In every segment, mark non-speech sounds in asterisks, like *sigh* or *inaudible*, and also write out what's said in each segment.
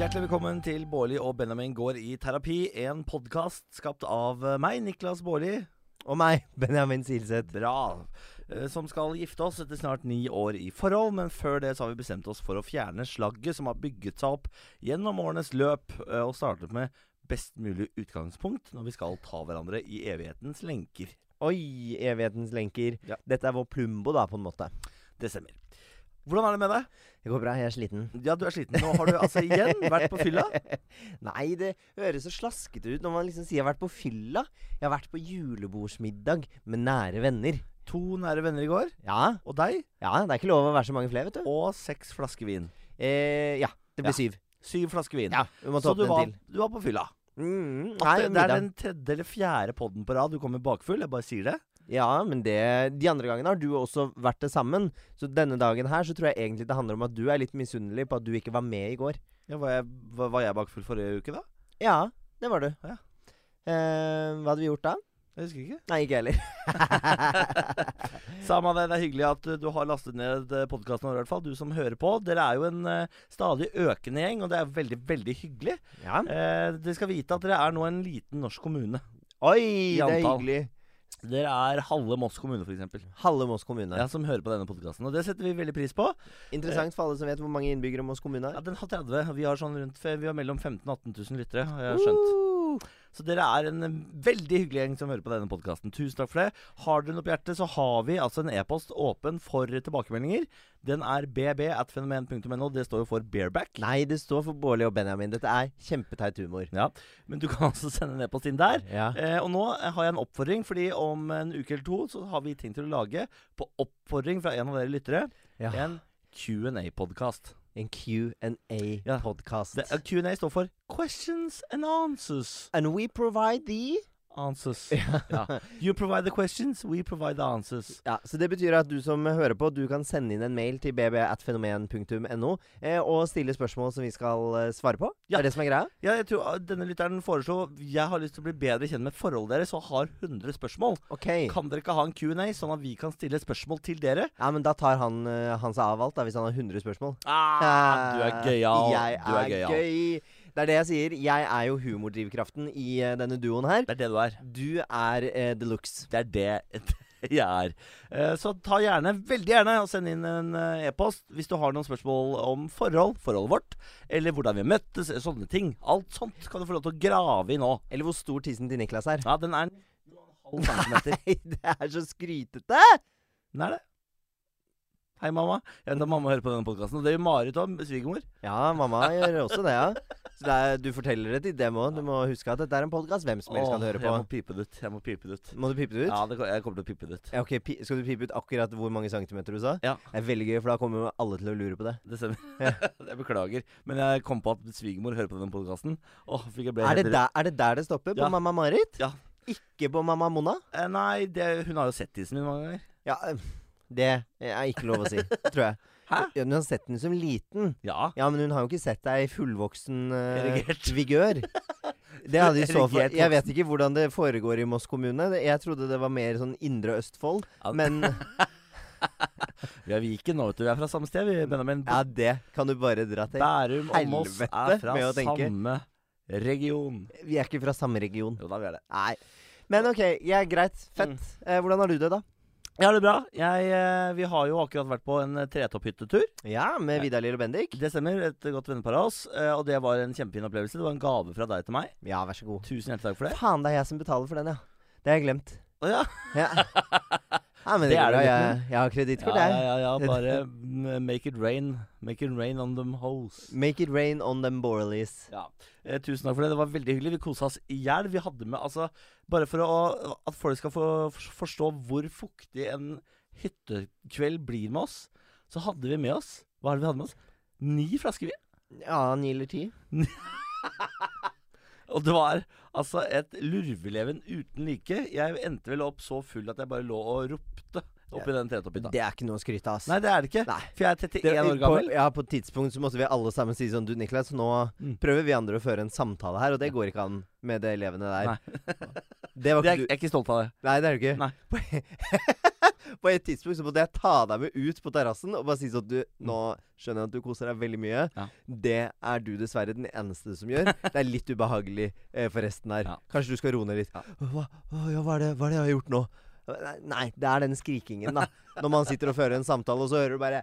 Hjertelig velkommen til Bårli og Benjamin går i terapi. En podkast skapt av meg, Niklas Bårli. Og meg, Benjamin Silseth. Bra. Eh, Som skal gifte oss etter snart ni år i forhold. Men før det så har vi bestemt oss for å fjerne slagget som har bygget seg opp gjennom årenes løp, eh, og startet med best mulig utgangspunkt når vi skal ta hverandre i evighetens lenker. Oi, evighetens lenker. Ja. Dette er vår Plumbo, da, på en måte. Det stemmer. Hvordan er det med deg? Det går bra, jeg er sliten. Ja, du er sliten. Nå har du altså igjen vært på fylla. *laughs* Nei, det høres så slaskete ut når man liksom sier 'jeg har vært på fylla'. Jeg har vært på julebordsmiddag med nære venner. To nære venner i går. Ja, Og deg. ja, det er ikke lov å være så mange flere, vet du. Og seks flasker vin. Eh, ja, det blir Ja. syv. Syv flasker vin. Ja, vi måtte Så du åpne var, en til. du var på fylla. Mm, nei, det, det er den tredje eller fjerde podden på rad du kommer bakfull. Jeg bare sier det. Ja, men det, de andre gangene har du også vært det sammen. Så denne dagen her så tror jeg egentlig det handler om at du er litt misunnelig på at du ikke var med i går. Ja, var, jeg, var, var jeg bakfull forrige uke, da? Ja, det var du. Ja. Eh, hva hadde vi gjort da? Jeg husker ikke. Nei, ikke heller. *laughs* Samme det. Det er hyggelig at uh, du har lastet ned podkasten vår, i hvert fall. Du som hører på. Dere er jo en uh, stadig økende gjeng, og det er veldig, veldig hyggelig. ja. Eh, dere skal vite at dere er nå en liten norsk kommune. Oi, det er hyggelig. Dere er halve Moss kommune, f.eks. Halve Moss kommune. Ja, som hører på denne podkasten. Og det setter vi veldig pris på. Interessant for alle som vet hvor mange innbyggere Moss kommune Ja. Den har 30. Vi har sånn rundt Vi har mellom 15 000 og 18 000 lyttere, har jeg skjønt. Uh, Så dere er en eh, veldig hyggelig gjeng som hører på denne podkasten. Tusen takk for det. Har dere noe på hjertet, så har vi altså en e-post åpen for tilbakemeldinger. Den er bb.fenomen.no. Det står jo for bareback. Nei, det står for Bårli og Benjamin. Dette er kjempeteit humor. Ja, Men du kan altså sende en e-post inn der. Ja. Eh, og nå eh, har jeg en oppfordring, fordi om en uke eller to så har vi ting til å lage, på oppfordring fra en av dere lyttere, ja. en Q&A-podkast. En Q&A-podkast. Q&A står for Questions and Answers. And we provide the Answers. *laughs* ja. You provide the questions, we provide the answers. ja, Så det betyr at du som hører på, du kan sende inn en mail til bb.fenomen.no eh, og stille spørsmål som vi skal eh, svare på. Ja. Det er det som er greia? Ja, jeg tror ah, Denne lytteren foreslo Jeg har lyst til å bli bedre kjent med forholdet deres og har 100 spørsmål. Ok. Kan dere ikke ha en Q&A, sånn at vi kan stille spørsmål til dere? Ja, men da tar han, eh, han seg av alt, da, hvis han har 100 spørsmål. Ah, du er gøyal. Jeg Du er er gøyal. gøy. Det er det jeg sier. Jeg er jo humordrivkraften i uh, denne duoen her. Det er det du er. Du er uh, the looks. Det er det *laughs* jeg er. Uh, Så ta gjerne, veldig gjerne, og send inn en eh, e-post hvis du har noen spørsmål om forhold, forholdet vårt, eller hvordan vi møttes, sånne ting. Alt sånt kan du få lov til å grave i nå. Eller hvor stor tissen til Niklas er. Ja, den er en halv centimeter. *laughs* Nei, det er så skrytete! Den er det. Hei, mamma. Jeg vet at mamma hører på denne podkasten. Og det gjør Marit òg, svigermor. Ja, mamma gjør også det, ja. Så det er, du forteller det til dem òg. Du må huske at dette er en podkast hvem som helst kan høre høre Jeg må pipe det ut. Jeg må pipe det ut. Må du pipe det ut? Ja, det, jeg kommer til å pipe det ut. Ja, ok, pi Skal du pipe ut akkurat hvor mange centimeter du sa? Ja. Det er veldig gøy, for da kommer jo alle til å lure på det. Det stemmer. *laughs* jeg beklager. Men jeg kom på at svigermor hører på denne podkasten. Er er det der det stopper? På Ja. mamma Marit? Ja. Ikke på mamma Mona? Eh, Nei, det, hun har jo sett tissen min mange ganger. Ja, øh, det er ikke lov å si, *laughs* tror jeg. Hæ? Ja, hun har sett den som liten. Ja. Ja, men hun har jo ikke sett deg i fullvoksen uh, *laughs* vigør. Det hadde i så fall Jeg vet ikke hvordan det foregår i Moss kommune. Jeg trodde det var mer sånn Indre Østfold. Ja. Men *laughs* Vi er Viken nå, vet du. Vi er fra samme sted, vi, Benjamin. ja, det kan du bare dra til. Bærum og Moss er fra samme region. Vi er ikke fra samme region. Jo da, vi er det. Nei. Men ok, ja, greit. Fett. Mm. Eh, hvordan har du det, da? Har det bra. Jeg, eh, vi har jo akkurat vært på en eh, tretopphyttetur. Ja, med Vidar Lille Bendik? Det stemmer. Et godt vennepar av oss. eh, Og det var en kjempefin opplevelse. Det var en gave fra deg til meg. Ja, vær så god. Tusen hjertelig takk for det. Faen, det er jeg som betaler for den, ja. Det har jeg glemt. Å ja. Ja. *laughs* Ja, men Det det er det Jeg, jeg har kredittkort, Ja, jeg. ja, ja, ja, *laughs* bare mm, make it rain. Make it rain on them hoes. Make it rain on them borrelies. Ja. Eh, tusen takk for det. Det var veldig hyggelig. Vi kosa oss i hjel. Vi hadde med altså Bare for å, at folk skal få forstå hvor fuktig en hyttekveld blir med oss, så hadde vi med oss Hva er det vi hadde med oss? Ni flasker vin. Ja, ni eller ti. *laughs* Og det var altså et lurveleven uten like. Jeg endte vel opp så full at jeg bare lå og ropte oppi den tretopphytta. Det er ikke noe å skryte av. Nei, det er det ikke. Nei. For jeg er 31 Det- år gammel. På, ja, på et tidspunkt så måtte vi alle sammen si sånn Du, Niklas, nå Mm. prøver vi andre å føre en samtale her, og det går ikke an med det elevene der. *laughs* Det var *laughs* Det er, du jeg er ikke stolt av det. Nei, det er du ikke. På, *laughs* på et tidspunkt så måtte jeg ta deg med ut på terrassen og bare si sånn Du, nå skjønner jeg at du koser deg veldig mye. Ja. Det er du dessverre den eneste som gjør. Det er litt ubehagelig eh, for resten her. Ja. Kanskje du skal roe ned litt. Ja. Hva, ja, hva, er det, hva er det jeg har gjort nå? Nei, det er den skrikingen, da. Når man sitter og fører en samtale, og så hører du bare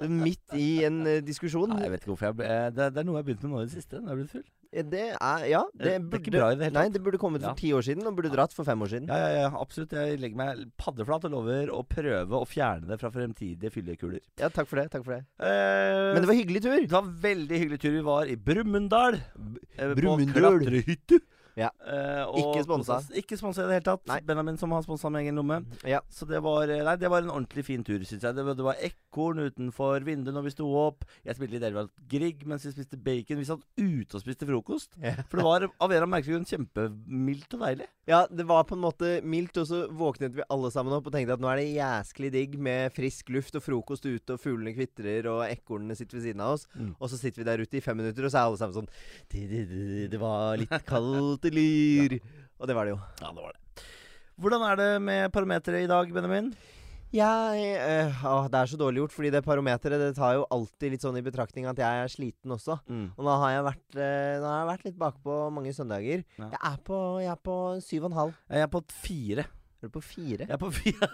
Midt i en eh, diskusjon. Nei, jeg vet ikke hvorfor jeg ble eh, det, det er noe jeg har begynt med nå i det siste. Når jeg er blitt full. Eh, Det er Ja, det Det er burde ikke bra i det hele Nei, tatt. det burde kommet for ti år siden, og burde dratt for fem år siden. Ja, ja, ja, absolutt. Jeg legger meg paddeflat og lover å prøve å fjerne det fra fremtidige fyllekuler. Ja, takk for det. Takk for det. Eh, Men det var hyggelig tur. det var veldig hyggelig tur. Vi var i Brumunddal. Brumunddal. På klatrehytte. Ja. Uh, Ikke sponsa. Ikke sponsa i det hele tatt. Nei. Benjamin som har sponsa med egen lomme. Ja. Så det var, eh, nei, det var en ordentlig fin tur, syns jeg. Det var, det var ekorn utenfor vinduet når vi sto opp. Jeg spilte litt Elvald Grieg mens vi spiste bacon. Vi satt ute og spiste frokost. Ja. For det var av en eller annen merkelig grunn kjempemildt og deilig. Ja, det var på en måte mildt, og så våknet vi alle sammen opp og tenkte at nå er det jæsklig digg med frisk luft og frokost ute, og fuglene kvitrer, og ekornene sitter ved siden av oss. Mm. Og så sitter vi der ute i fem minutter, og så er alle sammen sånn det var litt kaldt i Ja. Og det var det jo. Ja, det var det. Hvordan er det med parameteret i dag, Benjamin? Jeg øh, å, Det er så dårlig gjort, fordi det parometeret det tar jo alltid litt sånn i betraktning at jeg er sliten også. Og nå har jeg vært, øh, nå har jeg vært litt bakpå mange søndager. Ja. Jeg, er på, jeg er på syv og en halv. Jeg er på fire. Er du på fire? Jeg er på fire.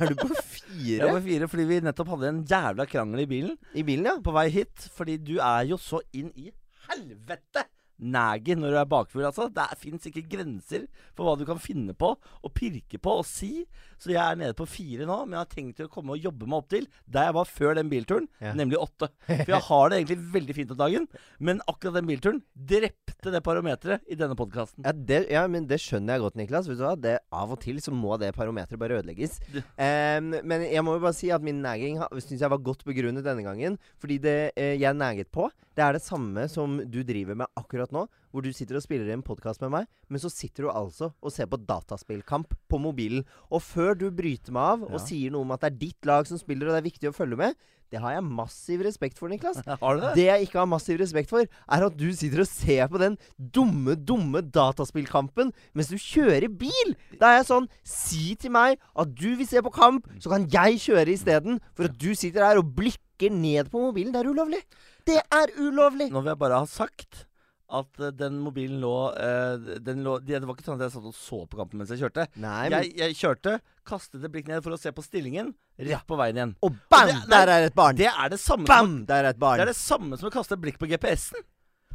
Er du på Jeg er på fire fordi vi nettopp hadde en jævla krangel i bilen I bilen, ja? på vei hit. Fordi du er jo så inn i helvete næger når du er bakfull, altså. Det fins ikke grenser for hva du kan finne på og pirke på og si. Så jeg er nede på fire nå, men jeg har tenkt til å komme og jobbe meg opp til der jeg var før den bilturen, Ja. nemlig åtte. *laughs* For jeg har det egentlig veldig fint om dagen, men akkurat den bilturen drepte det parometeret i denne podkasten. Ja, ja, men det skjønner jeg godt, Niklas. Vet du hva? Det, av og til så må det parometeret bare ødelegges. Um, men jeg må jo bare si at min neging syns jeg var godt begrunnet denne gangen. Fordi det eh, jeg neget på, det er det samme som du driver med akkurat nå. Hvor du sitter og spiller i en podkast med meg, men så sitter du altså og ser på dataspillkamp på mobilen. Og før du bryter meg av og Ja. sier noe om at det er ditt lag som spiller, og det er viktig å følge med, det har jeg massiv respekt for, Niklas. *laughs* Har du det? Det jeg ikke har massiv respekt for, er at du sitter og ser på den dumme, dumme dataspillkampen mens du kjører bil. Da er jeg sånn Si til meg at du vil se på kamp, så kan jeg kjøre isteden. For at du sitter her og blikker ned på mobilen. Det er ulovlig. Det er ulovlig. Nå vil jeg bare ha sagt at eh, den mobilen lå, uh, den lå det, var ikke sånn at jeg satt og så på kampen mens jeg kjørte. Nei, men Jeg, jeg kjørte, kastet et blikk ned for å se på stillingen, rett på veien igjen. Og bam! Og det- der er et barn. Det er det samme Bam! som, Der er et det er det samme som å kaste et blikk på GPS-en.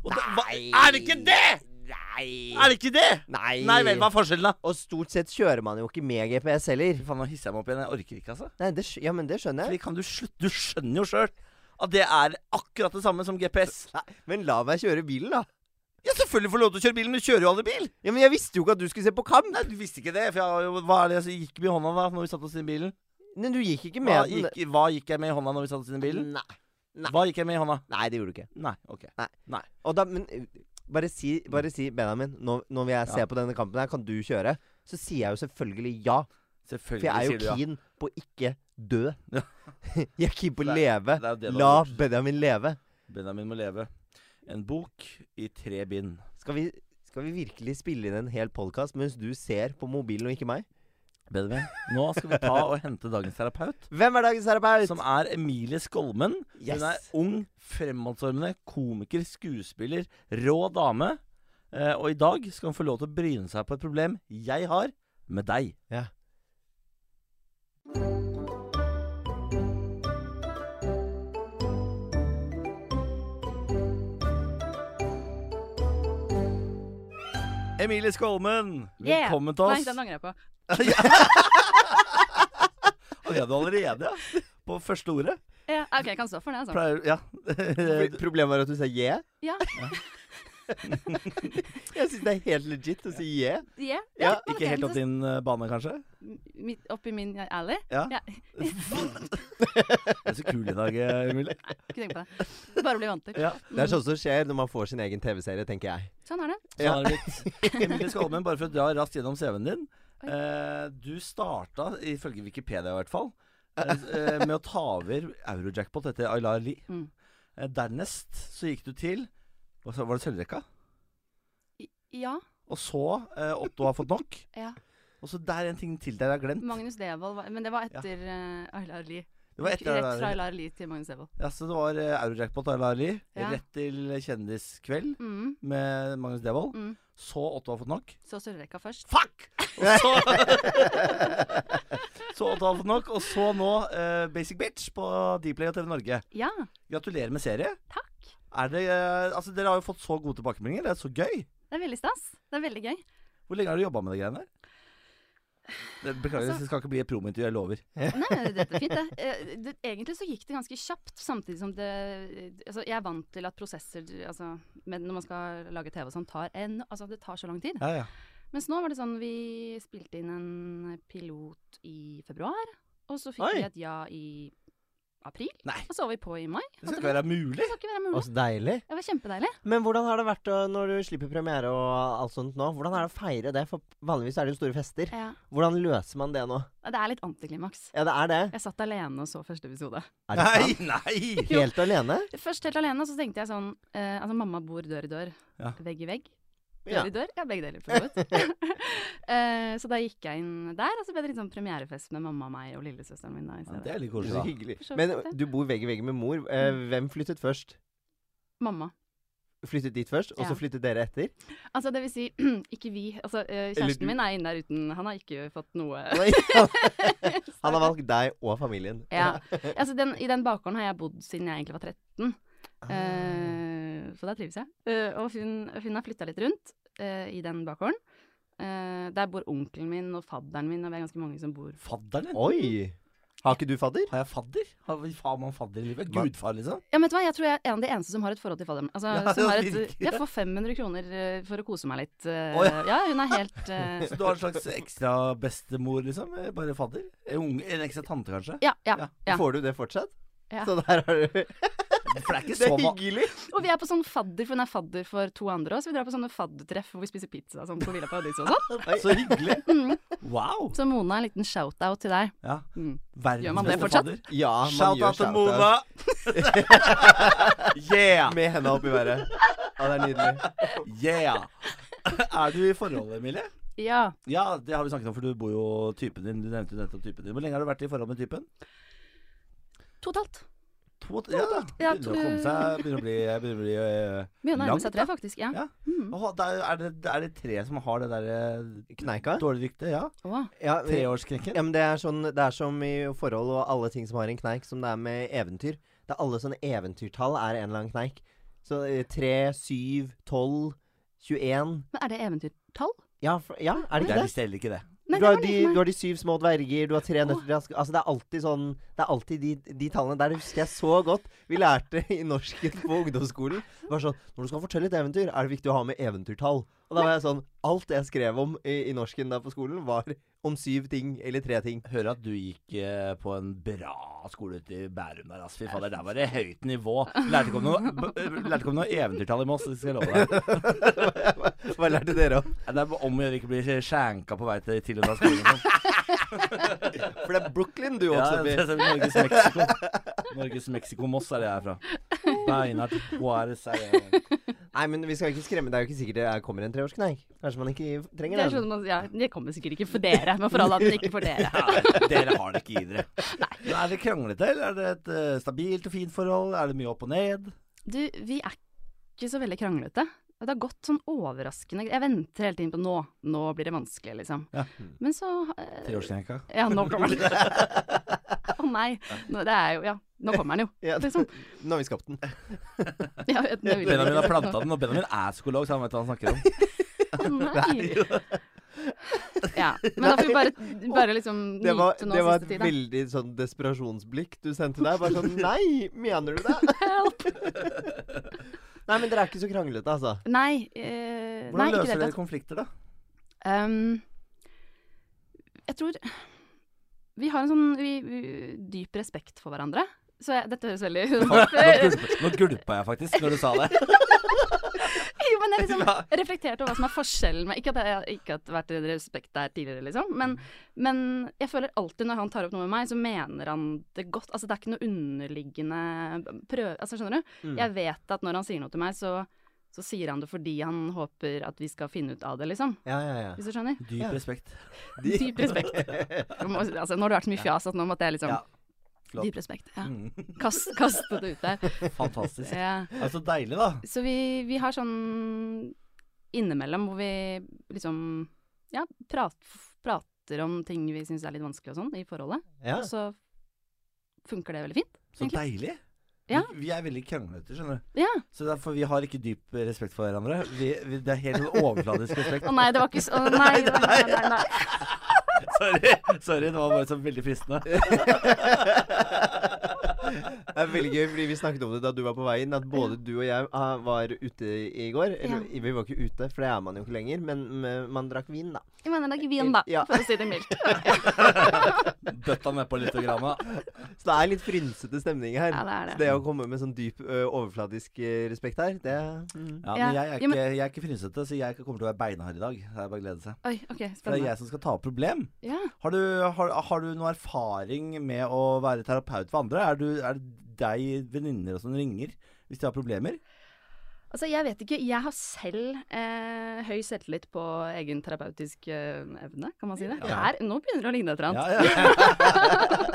Nei. er det ikke det?! Nei. Er det ikke det? Nei. Nei vel, hva er forskjellen, da? Og stort sett kjører man jo ikke med GPS heller. Faen, nå hisser jeg meg opp igjen. Jeg orker ikke, altså. Nei, det, ja, men det skjønner jeg. kan du slutte Du skjønner jo sjøl at det er akkurat det samme som GPS. Nei, men la meg kjøre bilen, da. Ja, selvfølgelig får du lov til å kjøre bilen. men du kjører jo aldri bil. Ja, Men jeg visste jo ikke at du skulle se på kamp. Nei, du visste ikke det. For jeg, hva er det jeg gikk med i hånda da Når vi satte oss inn i bilen? Nei, du gikk ikke Hva med den. gikk, hva gikk jeg med i hånda når vi satte oss inn i bilen? Nei. Nei. Hva gikk jeg med i hånda? Nei, det gjorde du ikke. Nei, ok. Og da, men uh, bare si, bare si Benjamin, når, når jeg ser Ja. på denne kampen her, kan du kjøre? Så sier jeg jo selvfølgelig ja. For jeg er jo du ja. keen på ikke dø. *laughs* Jeg er keen på å leve. det er det du La har gjort. Benjamin leve. Benjamin må leve. En bok i tre bind. Skal vi, skal vi virkelig spille inn en hel podkast mens du ser på mobilen og ikke meg? Benjamin, nå skal vi ta *laughs* og hente dagens terapeut. Hvem er dagens terapeut? Som er Emilie Skolmen. Yes. Hun er ung, fremadstormende komiker, skuespiller, rå dame. Eh, og i dag skal hun få lov til å bryne seg på et problem jeg har med deg. Ja. Emilie Skolmen, Yeah. velkommen til Nei, den angrer jeg på. *laughs* Og *laughs* du allerede, ja. På første ordet. Ja, OK, jeg kan stå for det, altså. Pleier, ja. Problemet var at du sa yeah? Ja. *laughs* Jeg syns det er helt legit å si yeah. Yeah. Ja, Ikke helt opp din eh, bane, kanskje? Midt oppi min alley? Ja. Ja. Du er så kul i dag, eh, Emilie. Ikke tenk på det. Bare bli vant til. Ja. Det er sånn som skjer når man får sin egen TV-serie, tenker jeg. Sånn er det. Sånn Ja. er det. *laughs* Emilie Skolmen, bare for å dra raskt gjennom CV-en din. Eh, du starta, ifølge Wikipedia i hvert fall, eh, eh, med å ta over Eurojackpot etter Aylar Lie. Mm. Eh, dernest så gikk du til Var det sølvrekka? Ja. Og så eh, Otto har fått nok. ja. Og så der er en ting til der jeg har glemt. Magnus Devold var Men det var etter uh, Aylar Lie. Det var etter Rett fra Aylar Lie. Aylar Lie til Magnus Devold. Ja, så det var eh, Eurojackpot Aylar Lie. Ja. Rett til Kjendiskveld Mm. med Magnus Devold. Mm. Så Otto har fått nok. Så Sørreka først. Fuck! Og *laughs* så *laughs* Så Otto har fått nok. Og så nå eh, Basic Bitch på Dplay og TV Norge. Ja. Gratulerer med serie. Takk. Er det, eh, altså Dere har jo fått så gode tilbakemeldinger. Det er så gøy. Det er veldig stas. Det er veldig gøy. Hvor lenge har du jobba med de greiene der? Det- Beklager, Altså- det skal ikke bli et promointervju. Jeg lover. Nei, dette er fint, det. *laughs* Eh, det. Egentlig så gikk det ganske kjapt, samtidig som det Altså, jeg er vant til at prosesser altså, når man skal lage TV og sånn, tar en Altså, det tar så lang tid. Ja, ja. Mens nå var det sånn Vi spilte inn en pilot i februar, og så fikk Oi. vi et ja i april. Nei. Og så var vi på i mai. Det skal ikke være mulig. Det skal ikke være mulig. så deilig. Det var kjempedeilig. Men hvordan har det vært når du slipper premiere og alt sånt nå? Hvordan er det å feire det? For vanligvis er det jo store fester. Ja. Hvordan løser man det nå? Det er litt antiklimaks. Ja, det er det. Jeg satt alene og så første episode. Er det Nei, sant? nei! Helt alene? Først helt alene, og så tenkte jeg sånn eh, Altså, mamma bor dør i dør. Ja. Vegg i vegg. Dør Ja. i dør? Ja, begge deler, for så vidt. *laughs* Eh, så da gikk jeg inn der, og så ble det litt sånn premierefest med mamma, meg og lillesøsteren min. da i Ja, det er litt koselig. hyggelig. Men du bor vegg i vegg med mor. Eh, Mm. hvem flyttet først? Mamma. Flyttet dit først, og Ja. så flyttet dere etter? Altså, det vil si, *clears throat* ikke vi. Altså, eh, kjæresten du. min er inne der uten Han har ikke fått noe *laughs* *laughs* Han har valgt deg og familien. Ja. Altså, den, I den bakgården har jeg bodd siden jeg egentlig var 13. Ah. Eh, så der trives jeg. Eh, og hun, hun har flytta litt rundt eh, i den bakgården. Eh, der bor onkelen min og fadderen min, og vi er ganske mange som bor Fadderen din? Oi! Har ikke du fadder? Har jeg fadder? Har vi faen man fadder i livet? Gudfar, liksom? Ja, men vet du hva, jeg tror jeg er en av de eneste som har et forhold til fadderen. Altså, Ja, som har et, jeg får 500 kroner for å kose meg litt. Oh, ja. ja, hun er helt uh... *laughs* Så du har en slags ekstra bestemor, liksom? Bare fadder? En, unge, en ekstra tante, kanskje? Ja, ja. Ja. ja. Får du det fortsatt? Ja. Så der har du *laughs* For det er ikke Det er hyggelig! Og vi er på sånn fadder, for hun er fadder for to andre òg, så vi drar på sånne faddertreff hvor vi spiser pizza sånn på Villa Paradiso og sånn. *laughs* Så hyggelig. Mm. Wow. Så Mona, en liten shout-out til deg. Ja. Mm. Gjør man det fortsatt? fadder. Ja, man Shout gjør out til shout-out. Mona! *laughs* yeah! Med henda opp i været. Ja, det er nydelig. Yeah! Er du i forhold, Emilie? Ja. Ja, det har vi snakket om, for du bor jo typen din. Du nevnte jo nettopp typen din. Hvor lenge har du vært i forhold med typen? To og et halvt. To, ja, da. Ja, Begynner å to- komme seg Begynner å bli, begynner å bli øh, Begynner å nærme Langt, seg tre, faktisk. Ja. Ja. Mm. Åh, det er, er, det, er det tre som har det derre Kneika? dårlige ryktet? Ja. Åh. Ja, vi- Treårskrekken? Ja, men det er, sånn, det er som i forhold og alle ting som har en kneik, som det er med eventyr. Det er Alle sånne eventyrtall er en eller annen kneik. Så tre, 3, 7, 12, 21 Men er det eventyrtall? Ja, for, ja er det Det ikke er det? visst heller ikke det. Nei, Du har, de, du har de syv små dverger, du har tre nøtter oh. Altså, det er alltid sånn Det er alltid de, de tallene der. Det husker jeg så godt. Vi lærte i norsken på ungdomsskolen. Det var sånn Når du skal fortelle et eventyr, er det viktig å ha med eventyrtall. Og da var jeg sånn Alt jeg skrev om i, i norsken der på skolen, var om syv ting eller tre ting. Hører at du gikk eh, på en bra skole ute i Bærum der, altså. Fy fader, der var det høyt nivå. Lærte ikke om noe, lærte ikke om noe eventyrtall i Moss, det skal jeg love deg. *laughs* Hva lærte dere om? Det er om å gjøre ikke bli skjenka på vei til, til og fra skolen. For det er Brooklyn du Ja, blir. Ja, det Norges Mexico. Norges Mexico-Moss er det jeg er fra. Beinhardt Juarez er det. Nei, men vi skal ikke skremme. Det er jo ikke sikkert det er- kommer en treårskneik. Kanskje man ikke trenger Det, sånn, man- ja, det kommer sikkert ikke for dere, men for alle andre ikke for dere. Ja, dere har det ikke i dere. Men Er det kranglete, eller er det et eh, stabilt og fint forhold? Er det mye opp og ned? Du, vi er ikke så veldig kranglete. Det har gått sånn overraskende Jeg venter hele tiden på nå. Nå blir det vanskelig, liksom. Ja. Men så eh, Treårskrenka? Ja, nå kommer den. *laughs* Å nei. Nå, det er jo Ja, nå kommer den jo. *laughs* Ja, Liksom. Nå har vi skapt den. *laughs* Ja, Benjamin har planta den, og Benjamin er psykolog, så han vet hva han snakker om. Å nei. Ja. Men da får vi bare, bare liksom Det nå siste tid, det var et tid, veldig sånn desperasjonsblikk du sendte der. Bare sånn Nei, mener du det? Help! Nei, men dere er ikke så kranglete, altså. Nei. Eh, Hvordan nei, løser det dere hele konflikter, da? Um, jeg tror Vi har en sånn vi, vi, dyp respekt for hverandre. Så jeg, dette høres veldig *laughs* nå gulpa jeg faktisk når du sa det. *laughs* *laughs* Jo, men jeg liksom reflekterte over hva som er forskjellen med Ikke at jeg ikke har vært respekt der tidligere, liksom, men, men jeg føler alltid når han tar opp noe med meg, så mener han det godt. Altså, det er ikke noe underliggende prøve Altså, skjønner du? Mm. Jeg vet at når han sier noe til meg, så, så sier han det fordi han håper at vi skal finne ut av det, liksom. Ja, ja, ja. Hvis du skjønner? Dyp respekt. Dyp respekt. *laughs* Altså, nå har det vært så mye fjas at nå måtte jeg liksom Ja. Flott. Dyp respekt. Ja. Mm. *laughs* Kast, kaste det ut der. Fantastisk. Ja. så deilig, da. Så vi, vi har sånn innimellom hvor vi liksom ja, prat, prater om ting vi syns er litt vanskelig og sånn i forholdet. ja. Og så funker det veldig fint. Så Egentlig. deilig. Ja. Vi, vi er veldig kranglete, skjønner du. Ja. Så derfor vi har ikke dyp respekt for hverandre. Vi, vi, det er helt overfladisk respekt. Å nei, det var ikke så Å nei, *laughs* nei, nei, nei, nei. Sorry, sorry, det var bare så veldig fristende. *laughs* Det er veldig gøy, fordi vi snakket om det da du var på vei inn, at både du og jeg ah, var ute i går. Eller Ja. vi var ikke ute, for det er man jo ikke lenger, men man drakk vin, da. Man mener det ikke vin, da, Ja. for å si det mildt. *laughs* Bøtta nedpå litt. Grann, da. Så det er litt frynsete stemning her. Ja, det er Så det. det å komme med sånn dyp ø, overfladisk respekt her, det mm. Ja, Ja. men jeg er, ikke, jeg er ikke frynsete, så jeg kommer til å være beinhard i dag. Det er bare å glede seg. Oi, OK, For det er jeg som skal ta opp problem. Ja. Har du, har, har du noe erfaring med å være terapeut for andre? Er, du, er det deg venninner og sånn ringer hvis de har problemer? Altså, jeg vet ikke. Jeg har selv eh, høy selvtillit på egen terapeutisk eh, evne, kan man si det. Ja. Her, nå begynner det å ligne et eller annet. Ja, ja.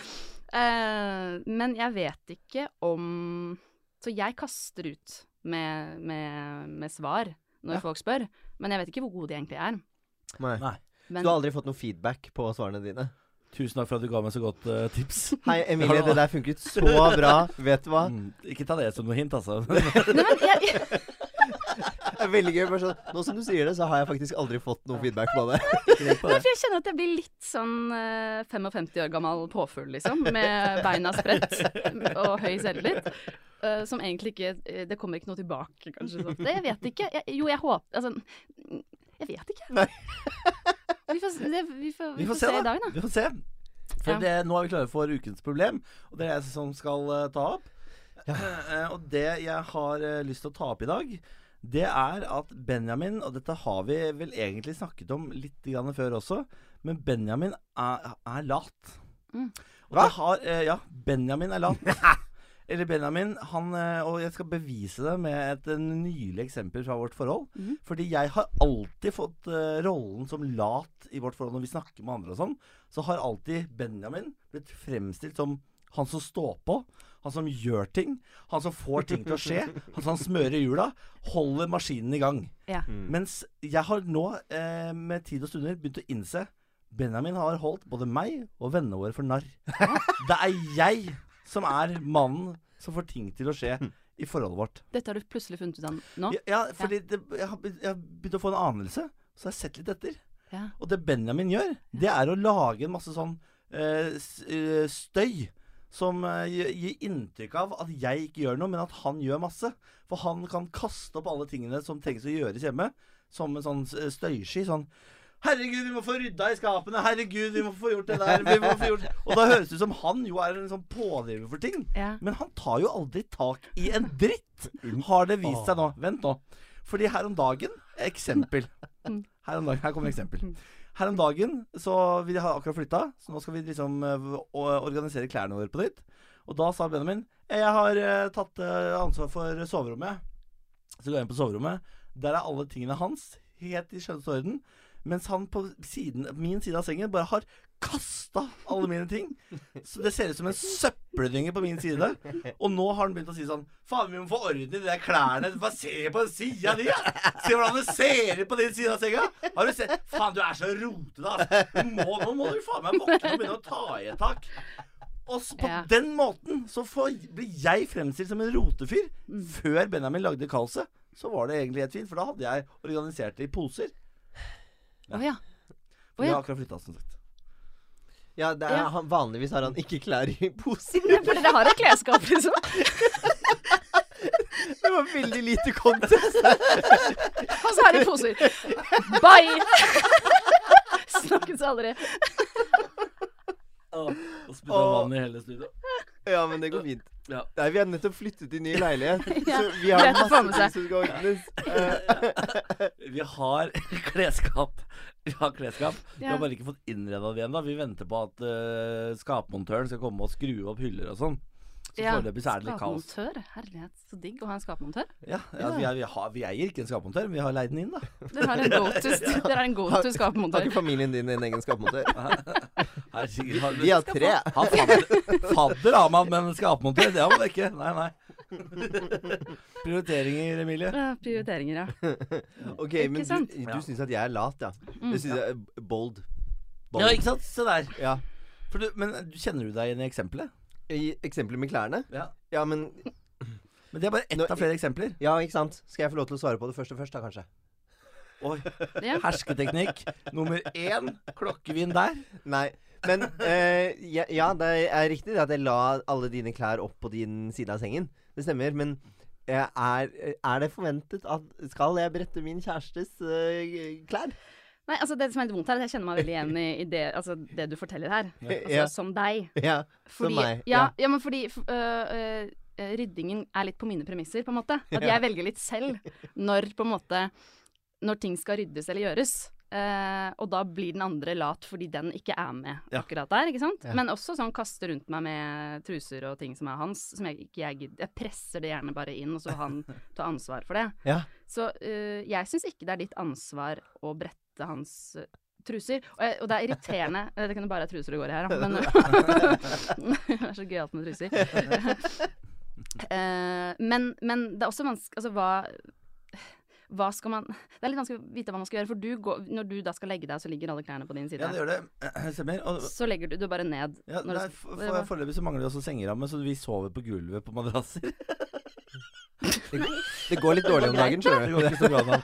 *laughs* *laughs* Eh, men jeg vet ikke om Så jeg kaster ut med, med, med svar når Ja. folk spør. Men jeg vet ikke hvor gode de egentlig er. Nei. Nei. Men Du har aldri fått noe feedback på svarene dine? Tusen takk for at du ga meg så godt uh, tips. *laughs* Hei, Emilie, det der funket så bra. Vet du hva? Mm, ikke ta det som noe hint, altså. Nei, men *laughs* jeg, Det er veldig gøy. Bare sånn, nå som du sier det, så har jeg faktisk aldri fått noe feedback på det. *laughs* Nei, for jeg kjenner at jeg blir litt sånn eh, 55 år gammel påfugl, liksom. Med beina spredt og høy selvtillit. Eh, som egentlig ikke eh, Det kommer ikke noe tilbake, kanskje. Sånn. Det, jeg vet ikke. Jeg, jo, jeg håper Altså, jeg vet ikke. Vi får, det, vi får, Vi får se, i da. dag, da. Vi får se. For Ja. det, nå er vi klare for ukens problem, og det er jeg som skal uh, ta opp. Eh, og det jeg har uh, lyst til å ta opp i dag, det er at Benjamin Og dette har vi vel egentlig snakket om litt grann før også, men Benjamin er, er lat. Mm. Og det har Ja, Benjamin er lat. *laughs* Eller Benjamin, han eh, Og jeg skal bevise det med et nylig eksempel fra vårt forhold. Mm. Fordi jeg har alltid fått uh, rollen som lat i vårt forhold når vi snakker med andre og sånn. Så har alltid Benjamin blitt fremstilt som han som står på. Han som gjør ting. Han som får ting til å skje. *laughs* Han som smører hjula. Holder maskinen i gang. Ja. Mens jeg har nå, eh, med tid og stunder, begynt å innse Benjamin har holdt både meg og vennene våre for narr. *laughs* Det er jeg som er mannen som får ting til å skje i forholdet vårt. Dette har du plutselig funnet ut av nå? Ja, ja fordi det, jeg, har, jeg har begynt å få en anelse, så jeg har sett litt etter. Ja. Og det Benjamin gjør, det er å lage en masse sånn øh, eh, støy. Som eh, gir- inntrykk av at jeg ikke gjør noe, men at han gjør masse. For han kan kaste opp alle tingene som trengs å gjøres hjemme, som en sånn støysky. Sånn Herregud, vi må få rydda i skapene. Herregud, vi må få gjort det der. Vi må få gjort Og da høres det ut som han jo er en sånn pådriver for ting. Ja. Men han tar jo aldri tak i en dritt, har det vist seg nå. Vent nå. Fordi her om dagen Eksempel. Her, om dagen, her kommer eksempel. Her om dagen så Vi har akkurat flytta, så nå skal vi liksom eh, organisere klærne våre på nytt. Og da sa Benjamin Jeg har eh, tatt eh, ansvar for soverommet. Så går jeg inn på soverommet. Der er alle tingene hans helt i skjønneste orden. Mens han på siden, min side av sengen bare har kasta alle mine ting. Så det ser ut som en søppeldynge på min side. Og nå har han begynt å si sånn Faen, vi må få orden i de der klærne. Bare se på den sida di! ja. Se hvordan det ser ut på din side av senga! Har du sett Faen, du er så rotete, altså. Må, nå må du faen meg våkne og begynne å ta i et tak. Og på Ja. den måten så får, blir jeg fremstilt som en rotefyr. Før Benjamin lagde kaoset, så var det egentlig helt fint, for da hadde jeg organisert det i poser. Å ja. Å, Vi har akkurat flytta, som sagt. Ja, det er, Ja. han, Vanligvis har han ikke klær i poser. Ja, For dere har et klesskap, liksom? *laughs* Det var veldig lite kontest *laughs* Og så har de poser. Bye! *laughs* Snakkes aldri. Og spytta vann i hele studio. Ja, men det går fint. Ja. Nei, Vi har nettopp flyttet i ny leilighet, *laughs* Ja, så vi har masse ting som skal ordnes. *laughs* Vi har klesskap. Vi har klesskap. Vi har bare ikke fått innreda det ennå. Vi venter på at uh, skapmontøren skal komme og skru opp hyller og sånn. Så Ja, foreløpig så er det litt kaos. Skapmontør. Herlighet, så digg å ha en skapmontør. Ja, ja, vi, er, vi, har, vi eier ikke en skapmontør, men vi har leid den inn, da. Dere har en *laughs* go-to har go-to Har ikke familien din en egen skapmontør? *laughs* Vi har tre. Ha fadder, fadder har man, men skapmontør, det har man ikke. Nei, nei. *laughs* Prioriteringer, Emilie. Ja, prioriteringer, ja. Ok, Ikke men du, sant? du syns at jeg er lat, ja. Mm. Du synes jeg er bold. bold. Ja, ikke sant? Se der. Ja. For du, men kjenner du deg igjen i eksempelet? I eksempelet med klærne? Ja. Ja, men *laughs* Men det er bare ett Nå- av flere eksempler. Ja, ikke sant? Skal jeg få lov til å svare på det første først, da, kanskje? Oi. *laughs* ja. Hersketeknikk nummer én. Klokkevin der. Nei. Men eh, ja, ja, det er riktig det at jeg la alle dine klær opp på din side av sengen. Det stemmer. Men eh, er, er det forventet at Skal jeg brette min kjærestes eh, klær? Nei, altså Det som er litt vondt her, er at jeg kjenner meg veldig igjen i, i det, altså, det du forteller her. Altså, Ja. Som deg. Ja. Fordi, meg, Ja, ja. ja, men fordi f- øh, ryddingen er litt på mine premisser, på en måte. At jeg velger litt selv når på en måte Når ting skal ryddes eller gjøres. Uh, og da blir den andre lat fordi den ikke er med Ja. akkurat der. ikke sant? Ja. Men også sånn kaste rundt meg med truser og ting som er hans. Som jeg ikke jeg gidder. Jeg presser det gjerne bare inn, og så han *laughs* tar ansvar for det. Ja. Så uh, jeg syns ikke det er ditt ansvar å brette hans øh, truser. Og, jeg, og det er irriterende eh, Det kan jo bare være truser det går i her, da. Men *laughs* det er så gøyalt med truser. *laughs* Eh, men, men det er også vanskelig Altså, hva hva skal man Det er litt vanskelig å vite hva man skal gjøre, for du går, når du da skal legge deg, så ligger alle klærne på din side. Ja, det gjør det. *clears throat* Stemmer. Og, Så legger du det bare ned. ja, når nei, du- for, for, Foreløpig så mangler det også sengeramme, så vi sover på gulvet på madrasser. *laughs* Det, det går litt dårlig om dagen, Det går ikke så bra nå.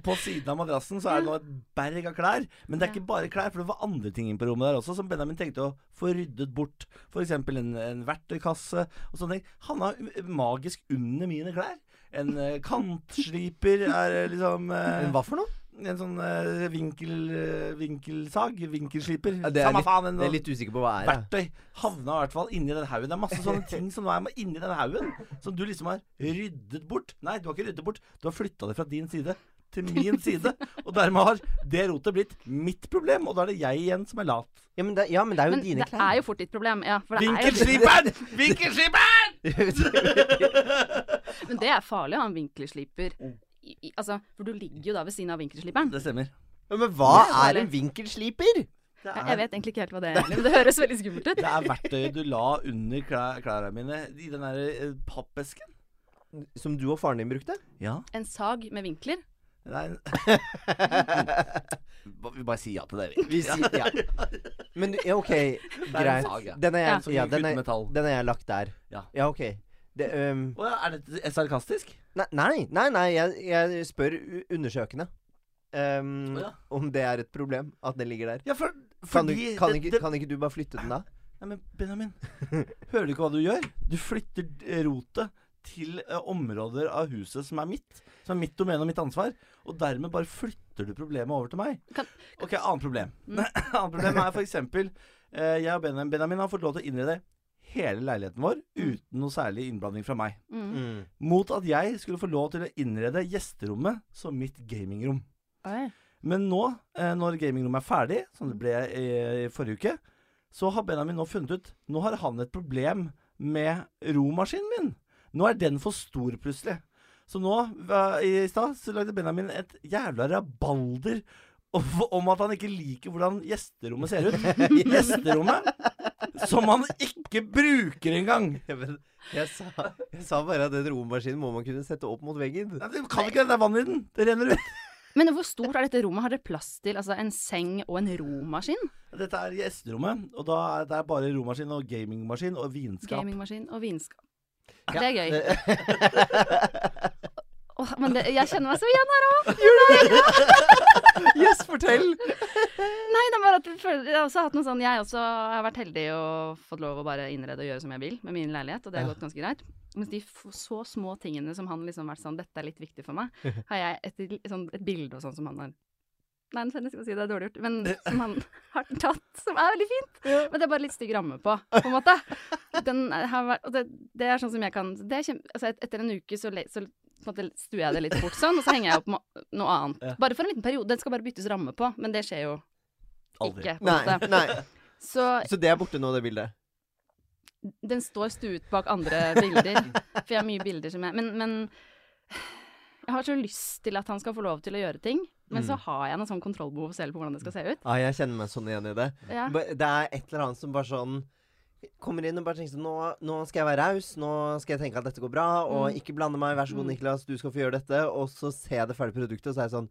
Og på siden av madrassen så er det nå et berg av klær. Men det er ikke bare klær, for det var andre ting inn på rommet der også som Benjamin tenkte å få ryddet bort. F.eks. En, en verktøykasse og sånne ting. Han har magisk under mine klær. En eh, kantsliper er eh, liksom eh, hva for noe? En sånn eh, vinkel, eh, vinkelsag. Vinkelsliper. Ja, det er Samme litt- faen. En, Jeg er litt usikker på hva er. verktøy havna i hvert fall inni den haugen. Det er masse sånne ting som nå er inni den haugen, som du liksom har ryddet bort. Nei, du har ikke ryddet bort. Du har flytta det fra din side til min side. Og dermed har det rotet blitt mitt problem, og da er det jeg igjen som er lat. Ja, men det, ja, men det er jo Men dine det klær. er jo fort ditt problem, ja. Det er Vinkelsliperen! Vinkelsliperen! *laughs* men det er farlig å ha en vinkelsliper. I, i, altså, for du ligger jo da ved siden av vinkelsliperen. Det stemmer. Ja, men hva Det er er en vinkelsliper? Er, Jeg vet egentlig ikke helt hva det er, men det høres veldig skummelt ut. det er verktøyet du la under klær, klærne mine i den der eh, pappesken. Som du og faren din brukte? Ja. En sag med vinkler. Nei *laughs* Vi bare sier ja til det, vi. Vi sier ja. *laughs* Men ja, OK, greit. Den er jeg, ja, den er, den er jeg lagt der. Ja. Ja, OK. Det, um... Er det sarkastisk? nei, nei, nei, nei jeg, jeg spør undersøkende. Um. Om det er et problem at den ligger der. Ja, for, Kan, du, kan, ikke, kan ikke du bare flytte den da? Nei, men Benjamin, hører du ikke hva du gjør? Du flytter rotet til eh, områder av huset som er mitt. Som er mitt domene og mitt ansvar. Og dermed bare flytter du problemet over til meg. Kan- Ok, annet problem. Mm. *laughs* annet problem er eksempel eh, Jeg og Benjamin, Benjamin har fått lov til å innrede hele leiligheten vår Mm. uten noe særlig innblanding fra meg. Mm. Mot at jeg skulle få lov til å innrede gjesterommet som mitt gamingrom. Oi. Men nå, eh, når gamingrommet er ferdig, som det ble i, i forrige uke, så har Benjamin nå funnet ut Nå har han et problem med romaskinen min. Nå er den for stor, plutselig. Så nå, i stad, så lagde Benjamin et jævla rabalder om, at han ikke liker hvordan gjesterommet ser ut. Gjesterommet som han ikke bruker engang. Jeg, sa, jeg sa bare at den romaskinen må man kunne sette opp mot veggen. Nei, Det kan ikke det, det er vann i den. Det renner ut. Men hvor stort er dette rommet? Har dere plass til altså, en seng og en romaskin? Dette er gjesterommet, og da er det bare romaskin og gamingmaskin og vinskap. Gamingmaskin og vinskap. Ja. Det er gøy. *laughs* oh, men det, jeg kjenner meg så igjen her òg. *laughs* Yes, fortell! Nei, det er bare at jeg, føler, jeg har også hatt noe sånn Jeg også har vært heldig og fått lov å bare innrede og gjøre som jeg vil med min leilighet, og det har Ja. gått ganske greit. Mens de så små tingene som han liksom vært sånn Dette er litt viktig for meg, *laughs* har jeg et, sånn, et bilde og sånn som han har Nei, jeg skal si det er dårlig gjort, men som han har tatt, som er veldig fint. Men det er bare litt stygg ramme på, på en måte. Den har vært, det, det er sånn som jeg kan det kjempe, altså et, Etter en uke så, le, så stuer jeg det litt bort sånn, og så henger jeg opp noe annet. Ja. Bare for en liten periode. Den skal bare byttes ramme på, men det skjer jo Aldri. ikke. Nei, nei. Så Så det er borte nå, det bildet? den står stuet bak andre bilder. For jeg har mye bilder som jeg Men, men jeg har så lyst til at han skal få lov til å gjøre ting. Men så Mm. har jeg noe sånn kontrollbehov selv på hvordan det skal se ut. Ja, jeg kjenner meg sånn igjen i det. Ja. Det er et eller annet som bare sånn Kommer inn og bare tenker sånn nå, nå skal jeg være raus, nå skal jeg tenke at dette går bra, og Mm. ikke blande meg. Vær så god, Mm. Niklas, du skal få gjøre dette. Og så ser jeg det ferdige produktet, og så er jeg sånn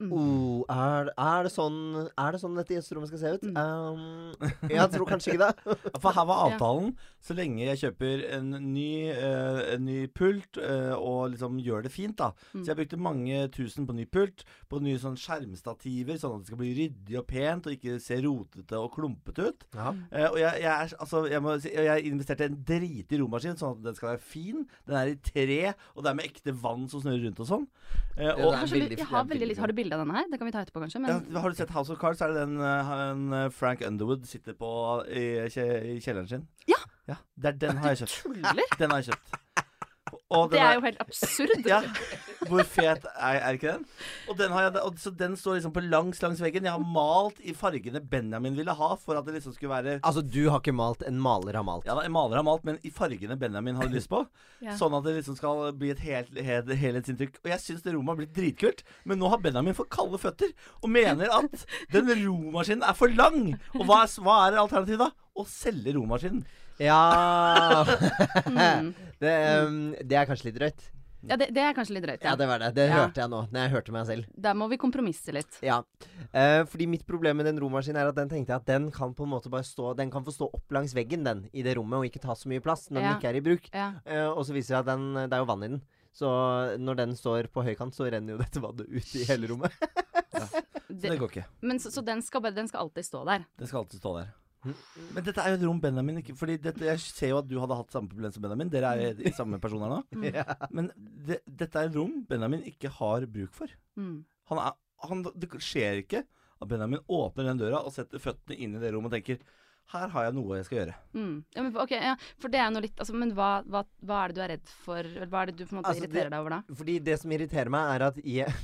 Mm. oh, er, er, det sånn, er det sånn dette gjesterommet skal se ut? Mm. Um, jeg tror kanskje ikke det. *laughs* For her var avtalen. Så lenge jeg kjøper en ny, uh, en ny pult uh, og liksom gjør det fint, da. Mm. Så jeg brukte mange tusen på ny pult, på nye sånn skjermstativer, sånn at det skal bli ryddig og pent og ikke se rotete og klumpete ut. Ja. Eh, og jeg, jeg, er, altså, jeg, må si, jeg investerte en dritig romaskin, sånn at den skal være fin. Den er i tre, og det er med ekte vann som snurrer rundt og sånn. Eh, og, Jeg har, veldig- har det har bilde av denne her? Det kan vi ta etterpå, kanskje. Men ja, har du sett House of Cards? Er det den han, en, eh, Frank Underwood sitter på i, i kjelleren sin? Ja. ja. Det er den har jeg kjøpt. tuller! Den har jeg kjøpt. Og Det er jo helt absurd. Ja. Hvor fet er, er ikke den? Og den har jeg, og, så den står liksom på langs langs veggen. Jeg har malt i fargene Benjamin ville ha, for at det liksom skulle være Altså, du har ikke malt, en maler har malt. Ja da, en maler har malt, men i fargene Benjamin hadde lyst på. *laughs* Ja. Sånn at det liksom skal bli et helt, helt, helhetsinntrykk. Og jeg syns det rommet har blitt dritkult, men nå har Benjamin for kalde føtter og mener at den romaskinen er for lang. Og hva er, hva er alternativet da? Å selge romaskinen. Ja Mm. *laughs* det, um, det er kanskje litt drøyt. Ja, det, det er kanskje litt drøyt. Ja, Ja. det var det. Det Ja. hørte jeg nå, når jeg hørte meg selv. Der må vi kompromisse litt. Ja. Uh, fordi mitt problem med den romaskinen er at den tenkte jeg at den kan på en måte bare stå Den kan få stå opp langs veggen, den, i det rommet, og ikke ta så mye plass når Ja. den ikke er i bruk. Ja. Eh, og så viser det seg at den, det er jo vann i den. Så når den står på høykant, så renner jo dette vannet ut i hele rommet. *laughs* Så det Det, går ikke. men så, så den, skal bare, den skal alltid stå der. Den skal alltid stå der. Men dette er jo et rom Benjamin ikke Fordi dette, jeg ser jo at du hadde hatt samme problem som Benjamin. Dere er i samme personer nå. *laughs* ja. Men det, dette er et rom Benjamin ikke har bruk for. Mm. Han er, han, det skjer ikke at Benjamin åpner den døra og setter føttene inn i det rommet og tenker her har jeg noe jeg skal gjøre. Mm. Ja, men, okay, ja, for det er noe litt altså, Men hva, hva, hva er det du er redd for? Hva er det du på en måte Altså, det- irriterer deg over da? Fordi det som irriterer meg, er at jeg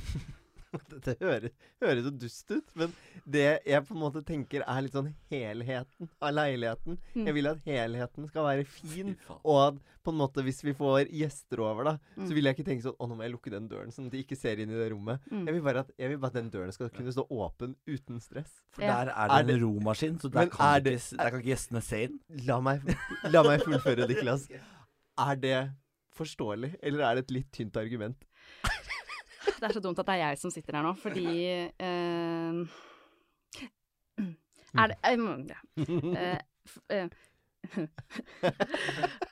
*laughs* Dette høres, høres så dust ut, men det jeg på en måte tenker er litt sånn helheten av leiligheten. Mm. Jeg vil at helheten skal være fin, og at på en måte hvis vi får gjester over, da, Mm. så vil jeg ikke tenke sånn Å, nå må jeg lukke den døren, sånn at de ikke ser inn i det rommet. Mm. Jeg, vil bare at, jeg vil bare at den døren skal kunne stå åpen uten stress. For Ja. der er Er det det- en romaskin, så der kan, det, ikke, der kan ikke gjestene se inn. La meg, la meg fullføre, Niklas. Er det forståelig, eller er det et litt tynt argument? Det er så dumt at det er jeg som sitter her nå, fordi uh, Er det eh, ja. F- eh,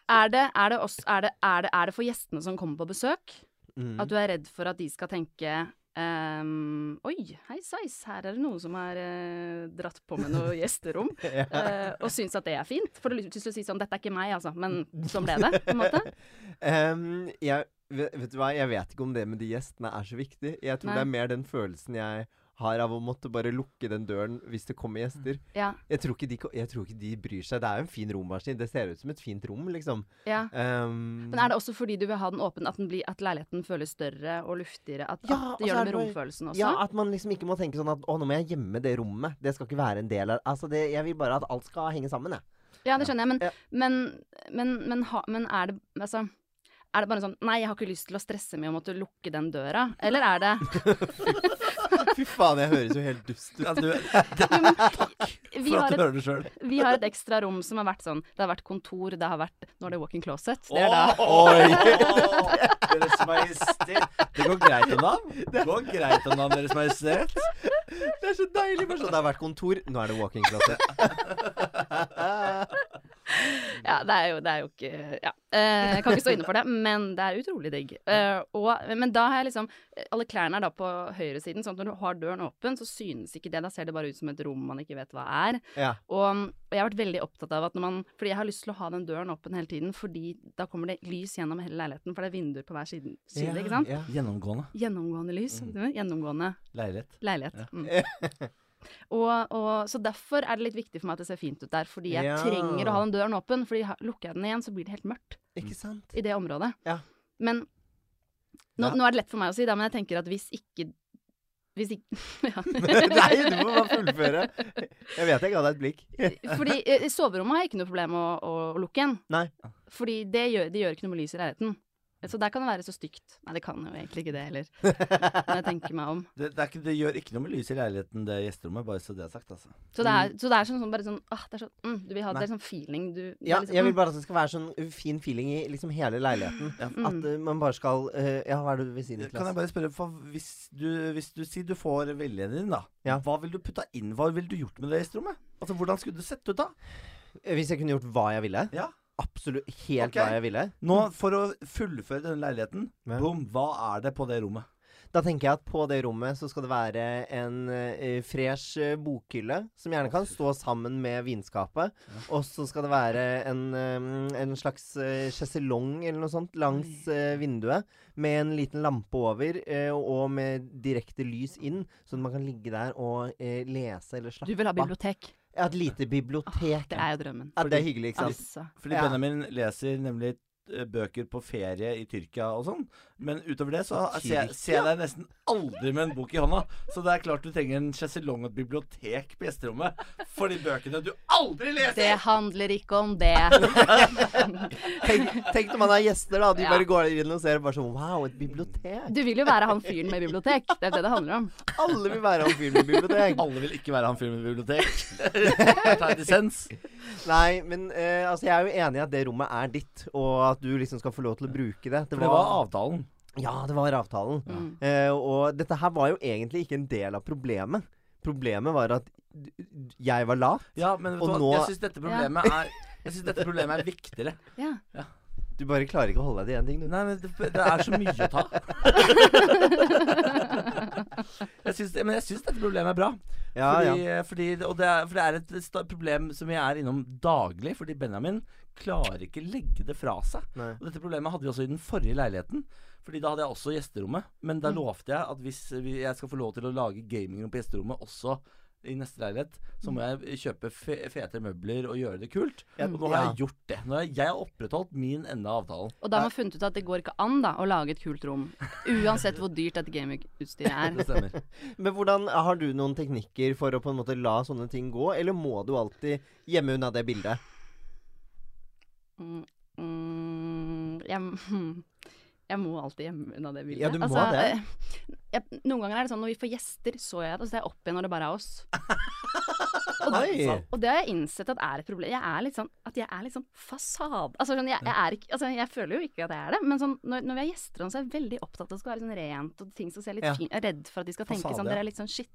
er, det, er, det også, er, det, er, det, er det for gjestene som kommer på besøk, Mm. at du er redd for at de skal tenke Um, Oi, hei sveis, her er det noe som er uh, dratt på med noe *laughs* gjesterom. ja. uh, og syns at det er fint. For du har lyst til å si sånn Dette er ikke meg, altså. Men sånn ble det, på en måte. Um, *laughs* jeg, vet, vet du hva, jeg vet ikke om det med de gjestene er så viktig. Jeg tror Nei. det er mer den følelsen jeg har av å måtte bare lukke den døren hvis det kommer gjester. Ja. Jeg tror ikke de, jeg tror ikke de bryr seg. Det er jo en fin rommaskin. Det ser ut som et fint rom, liksom. ja. Um, Men er det også fordi du vil ha den åpen, at, den blir, at leiligheten føles større og luftigere? At, Ja, at det gjør det med romfølelsen også? ja, at man liksom ikke må tenke sånn at å, nå må jeg gjemme det rommet. Det skal ikke være en del av Altså, det, jeg vil bare at alt skal henge sammen, jeg. Ja, det skjønner jeg, men, men, men, men, ha, men er det Altså er det bare sånn Nei, jeg har ikke lyst til å stresse med å måtte lukke den døra. Eller er det *laughs* Fy faen, jeg høres jo helt dust ut. Ja, du, *laughs* vi for har, at du hører det sjøl. vi har et ekstra rom som har vært sånn Det har vært kontor, det har vært Nå er det walk-in closet. Det er da Oi! *laughs* Deres Majestet. Det går greit om dagen. Det går greit om dagen, Deres Majestet. Det er så deilig. Bare sånn, det har vært kontor, nå er det walk-in closet. *laughs* Ja, det er jo, det er jo ikke Ja. Eh, jeg kan ikke stå inne for det, men det er utrolig digg. *laughs* Eh, og, men da har jeg liksom Alle klærne er da på høyresiden, sånn at når du har døren åpen, så synes ikke det. Da ser det bare ut som et rom man ikke vet hva er. Ja. Og, og jeg har vært veldig opptatt av at når man Fordi jeg har lyst til å ha den døren åpen hele tiden, fordi da kommer det lys gjennom hele leiligheten, for det er vinduer på hver side, side ikke sant? Ja. Gjennomgående. Gjennomgående lys. Gjennomgående Leilighet. leilighet. Mm. *laughs* og, og, så derfor er det litt viktig for meg at det ser fint ut der, fordi jeg Ja. trenger å ha den døren åpen. Fordi lukker jeg den igjen, så blir det helt mørkt Ikke sant? i det området. Ja. Men nå, nå er det lett for meg å si, da, men jeg tenker at hvis ikke Hvis ikke *laughs* ja. Nei, du må bare fullføre. Jeg vet jeg ga deg et blikk. *laughs* Fordi eh, soverommet har jeg ikke noe problem med å, å, lukke igjen. Nei. Fordi det gjør, det gjør ikke noe med lys i leiligheten. Så der kan det være så stygt. Nei, det kan jo egentlig ikke det heller. *laughs* Når jeg tenker meg om. Det, det, er ikke, det gjør ikke noe med lys i leiligheten, det gjesterommet, bare så det er sagt, altså. Så det er, så det er sånn, sånn bare sånn ah, det er sånn, mm, Du vil ha det er sånn feeling du Ja, liksom, jeg vil mm. bare at det skal være sånn fin feeling i liksom hele leiligheten. Ja. At eh, man bare skal uh, Ja, hva er det du vil si, Kan jeg bare spørre, for hvis du, hvis du sier du får viljen din, da. Ja. Hva vil du putta inn? Hva ville du gjort med det gjesterommet? Altså, Hvordan skulle det sett ut da? Eh, Hvis jeg kunne gjort hva jeg ville? Ja. Absolutt helt okay. hva jeg ville. Nå, for å fullføre denne leiligheten, Ja. boom, hva er det på det rommet? Da tenker jeg at på det rommet så skal det være en eh, fresh eh, bokhylle, som gjerne kan stå sammen med vinskapet. Og så skal det være en, eh, en slags uh, sjeselong eller noe sånt langs eh, vinduet. Med en liten lampe over, eh, og med direkte lys inn, så man kan ligge der og eh, lese eller Du vil ha bibliotek. Ja, et lite bibliotek. Det er jo drømmen. ja, det er hyggelig, ikke sant? Altså. Fordi Ja. Benjamin leser nemlig bøker på ferie i Tyrkia og sånn. Men utover det så ser, jeg- ser jeg deg nesten aldri med en bok i hånda. Så det er klart du trenger en sjeselong og et bibliotek på gjesterommet for de bøkene du aldri Det handler ikke om det. *laughs* Tenk, tenk når man har gjester, da. De Ja. bare går inn og ser bare sånn Wow, et bibliotek. Du vil jo være han fyren med bibliotek. Det er det det handler om. Alle vil være han fyren med bibliotek. Alle vil ikke være han fyren med bibliotek. *laughs* Ta dissens. Nei, men eh, altså, jeg er jo enig i at det rommet er ditt, og at du liksom skal få lov til å bruke det. For det var avtalen. Ja, det var avtalen. Ja. Eh, og dette her var jo egentlig ikke en del av problemet. Problemet var at jeg var lat. Ja, men vet Og du hva? nå- jeg syns dette problemet er Jeg synes dette problemet er viktigere. *laughs* Ja. Du bare klarer ikke å holde deg til én ting, du. Nei, men det, det er så mye å ta. *laughs* jeg synes, men jeg syns dette problemet er bra. Ja, fordi, ja. fordi, og det er, for det er et problem som vi er innom daglig. Fordi Benjamin klarer ikke legge det fra seg. Nei. Og dette problemet hadde vi også i den forrige leiligheten. Fordi da hadde jeg også gjesterommet. Men da lovte jeg at hvis jeg skal få lov til å lage gamingrom på gjesterommet også i neste leilighet, så må jeg kjøpe fe fete møbler og gjøre det kult. Ja, Og nå har ja. jeg gjort det. Nå har jeg, jeg har opprettholdt min ende av avtalen. Og da har man funnet ut at det går ikke an da å lage et kult rom. Uansett hvor dyrt dette gamingutstyret *laughs* er. Det stemmer. *laughs* Men hvordan Har du noen teknikker for å på en måte la sånne ting gå, eller må du alltid gjemme unna det bildet? Mm, mm, jeg, jeg må alltid gjemme unna det bildet. Ja, du må altså, det. eh, Jeg, noen ganger er det sånn når vi får gjester, så jeg det, og så ser jeg opp igjen når det bare er oss. *laughs* Og, Oi. og det har jeg innsett at er et problem. Jeg er litt sånn at jeg er litt sånn fasade. Altså, sånn, jeg, jeg, er ikke, altså, jeg føler jo ikke at jeg er det, men sånn, når, når vi har gjester, så er jeg veldig opptatt av at det skal være sånn rent, og ting som ser litt Ja. fint Jeg er redd for at de skal tenke Fasade, sånn. Dere er litt sånn shit.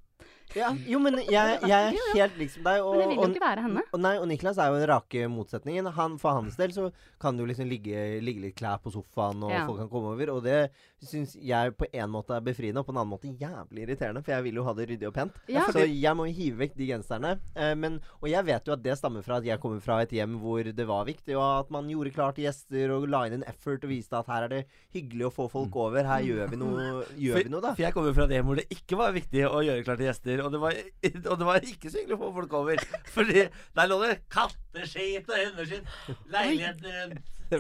Ja, *laughs* jo, men jeg, *laughs* jeg er helt liksom deg. Og, Men jeg vil jo og- ikke være henne. Og, nei, og Niklas er jo den rake motsetningen. Han, for hans del så kan det jo liksom ligge, ligge litt klær på sofaen, og Ja. folk kan komme over. Og det syns jeg på en måte er befriende, og på en annen måte jævlig irriterende. For jeg vil jo ha det ryddig og pent. Ja. Så jeg må jo hive vekk de genserne. Eh, men, og jeg vet jo at det stammer fra at jeg kommer fra et hjem hvor det var viktig, og at man gjorde klart til gjester og la inn en effort og viste at her er det hyggelig å få folk over. Her gjør vi noe, gjør vi noe da. For jeg kommer fra et hjem hvor det ikke var viktig å gjøre klart til gjester. Og det var, og det var ikke så hyggelig å få folk over. Fordi der lå det katteskit og hundeskitt. Leiligheten rundt. Hæ?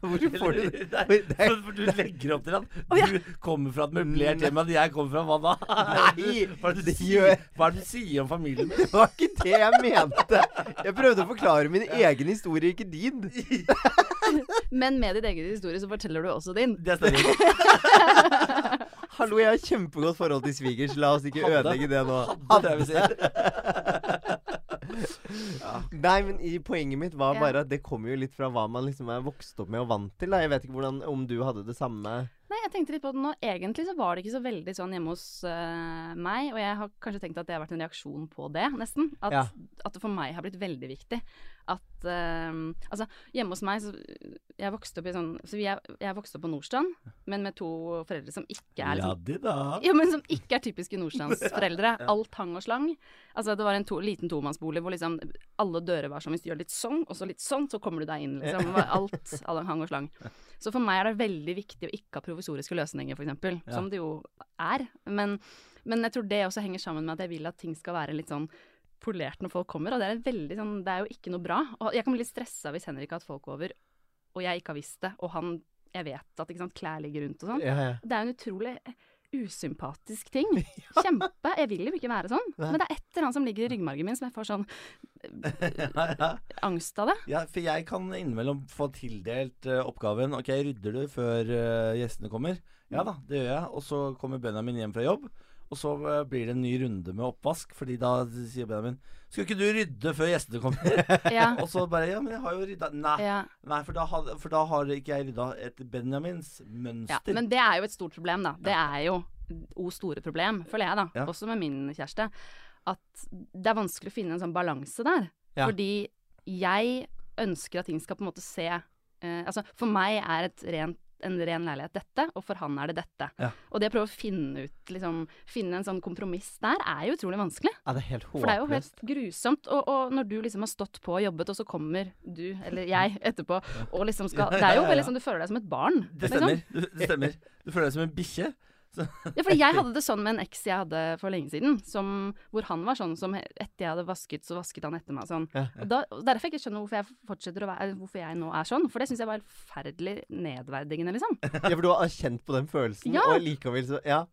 Hvorfor får du det? For, for du legger opp til at du kommer fra et møblert hjem, og jeg kommer fra hva da? Nei, Hva er det du sier, hva er det du sier om familien min? Det var ikke det jeg mente. Jeg prøvde å forklare min egen historie, ikke din. *laughs* Men med din egen historie så forteller du også din. Det stemmer. *laughs* Hallo, jeg har kjempegodt forhold til svigers. La oss ikke Hadde. ødelegge det nå. Hadde, jeg jeg si. ja. Nei, men i, poenget mitt var Ja. bare at det kommer jo litt fra hva man liksom er vokst opp med og vant til. Da. Jeg vet ikke hvordan, om du hadde det samme. Nei, jeg tenkte litt på det nå. Egentlig så var det ikke så veldig sånn hjemme hos uh, meg, og jeg har kanskje tenkt at det har vært en reaksjon på det, nesten. At, Ja. at det for meg har blitt veldig viktig at eh, Altså, hjemme hos meg så Jeg vokste opp i sånn Så jeg, jeg vokste opp på Nordstrand, men med to foreldre som ikke er liksom, de da. ja, men som ikke er typiske nordstrandsforeldre. *laughs* Alt hang og slang. Altså, det var en to, liten tomannsbolig hvor liksom alle dører var sånn Hvis du gjør litt sånn, og så litt sånn, så kommer du deg inn, liksom. Alt, *laughs* Alt hang og slang. Så for meg er det veldig viktig å ikke ha provisoriske løsninger, f.eks. Ja. Som det jo er. Men, men jeg tror det også henger sammen med at jeg vil at ting skal være litt sånn polert når folk kommer, og det er, veldig sånn, det er jo ikke noe bra. Og jeg kan bli litt stressa hvis Henrik har hatt folk over, og jeg ikke har visst det, og han Jeg vet at sant, klær ligger rundt og sånn. Ja, ja. Det er jo en utrolig usympatisk ting. *laughs* Kjempe. Jeg vil jo ikke være sånn. Nei. Men det er et eller annet som ligger i ryggmargen min som jeg får sånn *laughs* ja, ja. angst av det. Ja, for jeg kan innimellom få tildelt uh, oppgaven Ok, rydder du før uh, gjestene kommer? Ja da, det gjør jeg. Og så kommer Benjamin hjem fra jobb. Og så eh, blir det en ny runde med oppvask, fordi da sier Benjamin Skal ikke du rydde før gjestene kommer? *laughs* Ja. og så bare Ja, men jeg har jo rydda Nei, Ja, nei for, da har, for da har ikke jeg rydda etter Benjamins mønster. ja. Men det er jo et stort problem, da. Det er jo o store problem, føler jeg, da. Også med min kjæreste. At det er vanskelig å finne en sånn balanse der. Fordi jeg ønsker at ting skal på en måte se eh, Altså, for meg er et rent en ren leilighet dette, og for han er det dette. Ja. Og det å prøve å finne ut, liksom, finne en sånn kompromiss der, er jo utrolig vanskelig. ja, det er helt For det er jo helt grusomt. Og, og når du liksom har stått på og jobbet, og så kommer du, eller jeg, *laughs* etterpå og liksom skal Det er jo veldig sånn du føler deg som et barn. Det liksom. stemmer. Liksom. det stemmer. Du føler deg som en bikkje. Ja, for jeg hadde det sånn med en eks jeg hadde for lenge siden, som, hvor han var sånn som etter jeg hadde vasket, så vasket han etter meg sånn. Ja. Og da, derfor jeg ikke skjønner hvorfor jeg fortsetter å være Hvorfor jeg nå er sånn. For det syns jeg var helt forferdelig nedverdigende, liksom. *laughs* Ja, for du har kjent på den følelsen, Ja. og likevel så Ja.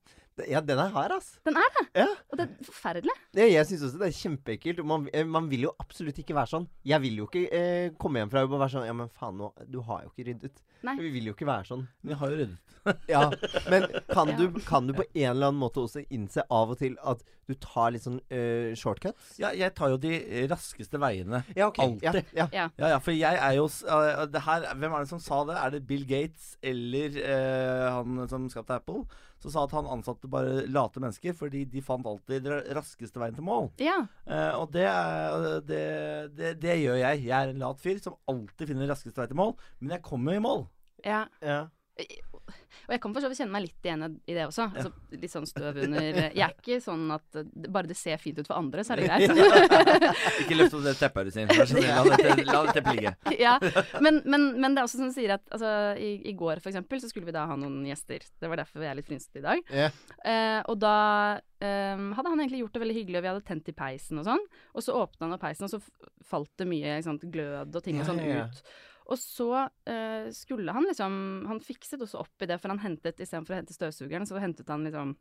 Ja, den er hard, ass. Den er det. Ja. Og det er forferdelig. Ja, jeg syns også det er kjempeekkelt. Man, eh, man vil jo absolutt ikke være sånn. Jeg vil jo ikke eh, komme hjem fra jobb og være sånn Ja, men faen nå, du har jo ikke ryddet. Nei. Vi vil jo ikke være sånn. Men jeg har jo ryddet. Ja, Men kan, Ja. du, kan du på en eller annen måte også innse av og til at du tar litt sånn uh, shortcuts? Ja, jeg tar jo de raskeste veiene. Ja, okay. Alltid. Ja, ja. Ja. Ja, ja, for jeg er jo uh, det her, Hvem er det som sa det? Er det Bill Gates eller uh, han som skapte Apple? Som sa at han ansatte bare late mennesker fordi de fant alltid den raskeste veien til mål. Ja. Eh, og det, er, det, det, det gjør jeg. Jeg er en lat fyr som alltid finner den raskeste vei til mål. Men jeg kommer i mål. ja. ja. Og jeg kan for så vidt kjenne meg litt igjen i det også. Altså, litt sånn støv under *laughs* Jeg er ikke sånn at bare det ser fint ut for andre, så er det *laughs* greit. Ikke løft opp det teppet, du sier. La det, la det teppet ligge. *laughs* ja, men, men, men det er også som du sier at altså, i, i går for eksempel så skulle vi da ha noen gjester. Det var derfor jeg er litt frynsete i dag. Yeah. Uh, og da um, hadde han egentlig gjort det veldig hyggelig, og vi hadde tent i peisen og sånn. Og så åpna han opp peisen, og så falt det mye sant, glød og ting og Ja, sånn ja, ja. ut. Og så eh, skulle han liksom Han fikset også opp i det, for han hentet istedenfor å hente støvsugeren, så hentet han liksom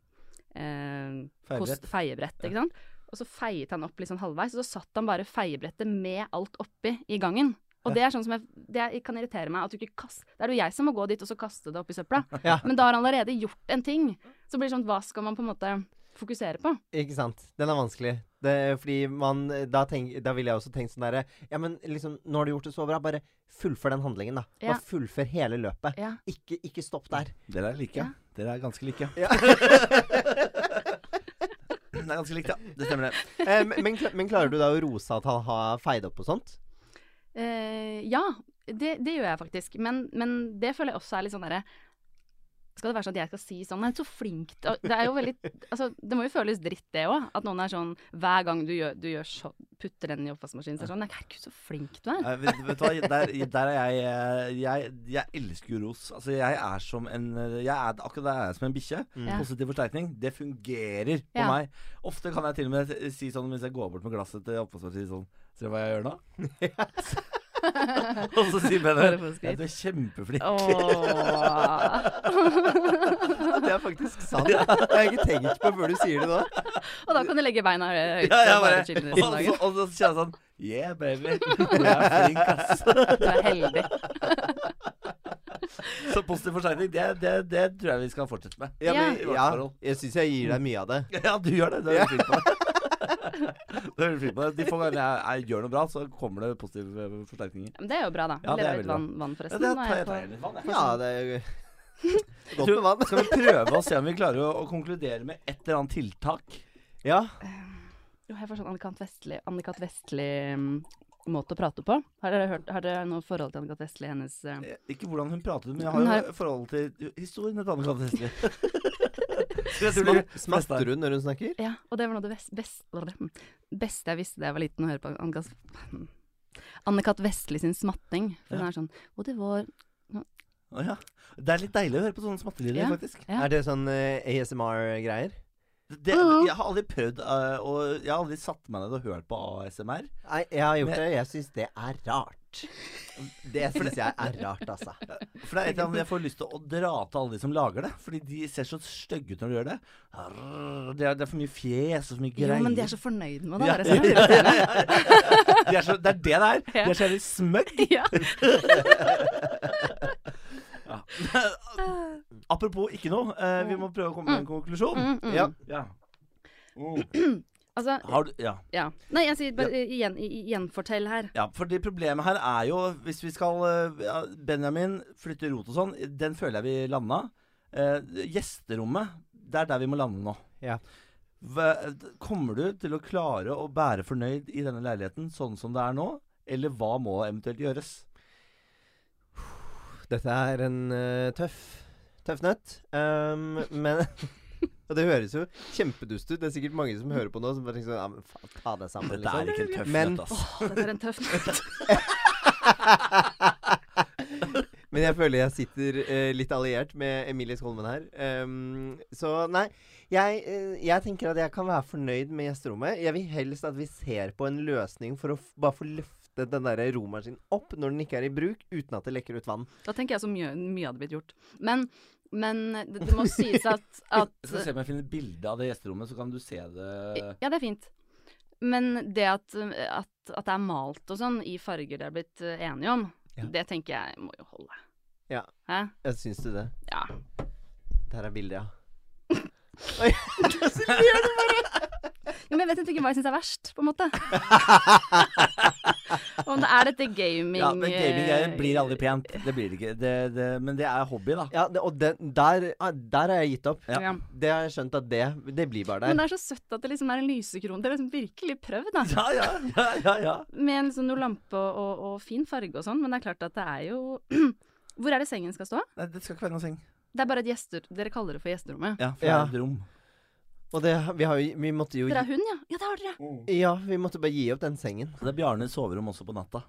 eh, Feiebrett. feiebrett, ikke sant. Og så feiet han opp litt sånn halvveis, og så satt han bare feiebrettet med alt oppi i gangen. Og det er sånn som jeg, det er- kan irritere meg at du ikke kaster Det er jo jeg som må gå dit og så kaste det oppi søpla. *laughs* Ja. Men da har han allerede gjort en ting. Så blir det sånn, hva skal man på en måte fokusere på? Ikke sant. Den er vanskelig. Det, fordi man da, tenk, da ville jeg også tenkt sånn derre Ja, men liksom, nå har du gjort det så bra. Bare fullfør den handlingen, da. Ja. Bare fullfør hele løpet. Ja. Ikke, ikke stopp der. Dere er like. Ja. Dere er ganske like. Ja. *laughs* *laughs* Det er ganske likt, ja. Det stemmer, det. Eh, men, men klarer du da å rose at han har feid opp og sånt? Eh, ja, det, det gjør jeg faktisk. Men, men det føler jeg også er litt sånn derre Skal det være sånn at jeg skal si sånn Nei, så flink Det er jo veldig Altså, det må jo føles dritt, det òg. At noen er sånn Hver gang du gjør, du gjør så, Putter den i oppvaskmaskinen, så er det sånn Nei, herregud, så flink du er. Vet, vet du hva, der, der er jeg, eh, jeg Jeg elsker jo ros. Altså, jeg er som en Jeg er akkurat der jeg er som en bikkje. Mm. Positiv forsterkning. Det fungerer på Ja. meg. Ofte kan jeg til og med si sånn hvis jeg går bort med glasset til oppvaskmaskinen sånn Ser du hva jeg gjør nå? *laughs* *laughs* Og så sier Benjamin ja, du er kjempeflink. *laughs* Det er faktisk sant. Jeg har ikke tenkt på før du sier det nå. Og da kan du legge beina høyt. Ja, ja, og bare bare, og, så, og så kjenner jeg sånn Yeah, baby. Du er flink, ass. *laughs* Du er heldig. Så positiv forsterkning, det, det, det tror jeg vi skal fortsette med. Ja, Ja. men, ja jeg syns jeg gir deg mye av det. Ja, du gjør det. Det er Ja. flink på. Det er fint på det. De få gangene jeg, jeg gjør noe bra, så kommer det positive eh, forsterkninger. Men det er jo bra, da. Ja, Lever ut litt veldig vann, forresten. Ja, det er tar jeg tar jeg litt vann. jeg. Ja, det er jo *laughs* godt med vann. Skal vi prøve å se om vi klarer å, å konkludere med et eller annet tiltak? Ja. Jo, jeg får sånn Annikat Vestli, Annikat Vestli mm, måte å prate på. Har dere, hørt, har dere noe forhold til Annikat Vestli? Hennes eh, Eh, Ikke hvordan hun pratet, men jeg har har- jo forhold til historien til Anne Katte *laughs* Smatter hun når hun snakker? Ja, og det var noe av det best, best, beste jeg visste da jeg var liten, å høre på Anne-Kat. Vestli sin smatting. For hun er sånn Og det var Å ja. Det er litt deilig å høre på sånne smattelyder, Ja. faktisk. Ja. Er det sånn uh, ASMR-greier? Det, jeg har aldri prøvd uh, og Jeg har aldri satt meg ned og hørt på ASMR. Nei, jeg har gjort Men- det. Jeg syns det er rart. Det syns jeg er rart, altså. *laughs* For det er et eller annet jeg får lyst til å dra til alle de som lager det. Fordi de ser så stygge ut når de gjør det. Det er, det er for mye fjes og så mye Jo, men de er så fornøyd med det. Ja, ja, er det ja, ja, ja, ja. De er så, det er det det er. De Ja. er så jævlig smøgg. Ja. *laughs* *laughs* Apropos ikke noe. eh, vi må prøve å komme med en konklusjon. Mm, mm. Ja. Ja. Mm. *clears throat* Altså, Har du Ja. ja. Nei, jeg sier bare igjen, i- gjenfortell her. Ja, for det problemet her er jo Hvis vi skal eh, ja, Benjamin flytter rot og sånn, den føler jeg vi landa. Eh, gjesterommet, det er der vi må lande nå. Ja. Hva- kommer du til å klare å bære fornøyd i denne leiligheten sånn som det er nå? Eller hva må eventuelt gjøres? Dette er en eh, tøff Tøff nøtt. Um, men *laughs* Og det høres jo kjempedust ut. Det er sikkert mange som hører på nå som bare tenker sånn ja, men faen, Ta deg sammen, Dette er liksom. ikke en tøff Men- nøtt, ass. Åh, dette er en tøff nøtt. *laughs* Men jeg føler jeg sitter eh, litt alliert med Emilie Skolmen her. Um, så nei, jeg, eh, jeg tenker at jeg kan være fornøyd med gjesterommet. Jeg vil helst at vi ser på en løsning for å f bare få løfte den der romaskinen opp når den ikke er i bruk, uten at det lekker ut vann. Da tenker jeg så mye, mye hadde blitt gjort. Men, men det, det må sies at, *laughs* at Jeg skal se om jeg finner et bilde av det gjesterommet, så kan du se det Ja, det er fint. Men det at, at, at det er malt og sånn i farger det er blitt eh, enige om, Ja. det tenker jeg må jo holde. Ja. Hæ? Jeg syns du det? Ja. Der er bildet, ja. *laughs* Jo, men jeg vet ikke hva jeg syns er verst, på en måte. *laughs* *laughs* Om det er dette gaming Ja, men Gaming-greier eh, blir aldri pent. Det blir det ikke. Det, det, men det er hobby, da. Ja, det, og det, der, ah, der har jeg gitt opp. Ja. Det har jeg skjønt at det, det blir bare der. Men det er så søtt at det liksom er en lysekrone. Det er liksom virkelig prøvd, da. Ja, ja, ja, ja, ja. Med liksom noe lampe og, og, fin farge og sånn. Men det er klart at det er jo *clears throat* Hvor er det sengen skal stå? Nei, det skal ikke være noe seng. Det er bare et gjester... Dere kaller det for gjesterommet. Ja, for Ja. et rom. Og det, vi har jo Vi måtte jo Dere er hund, ja? Ja, det har dere. Ja, vi måtte bare gi opp den sengen. Så det er Bjarnes soverom også på natta.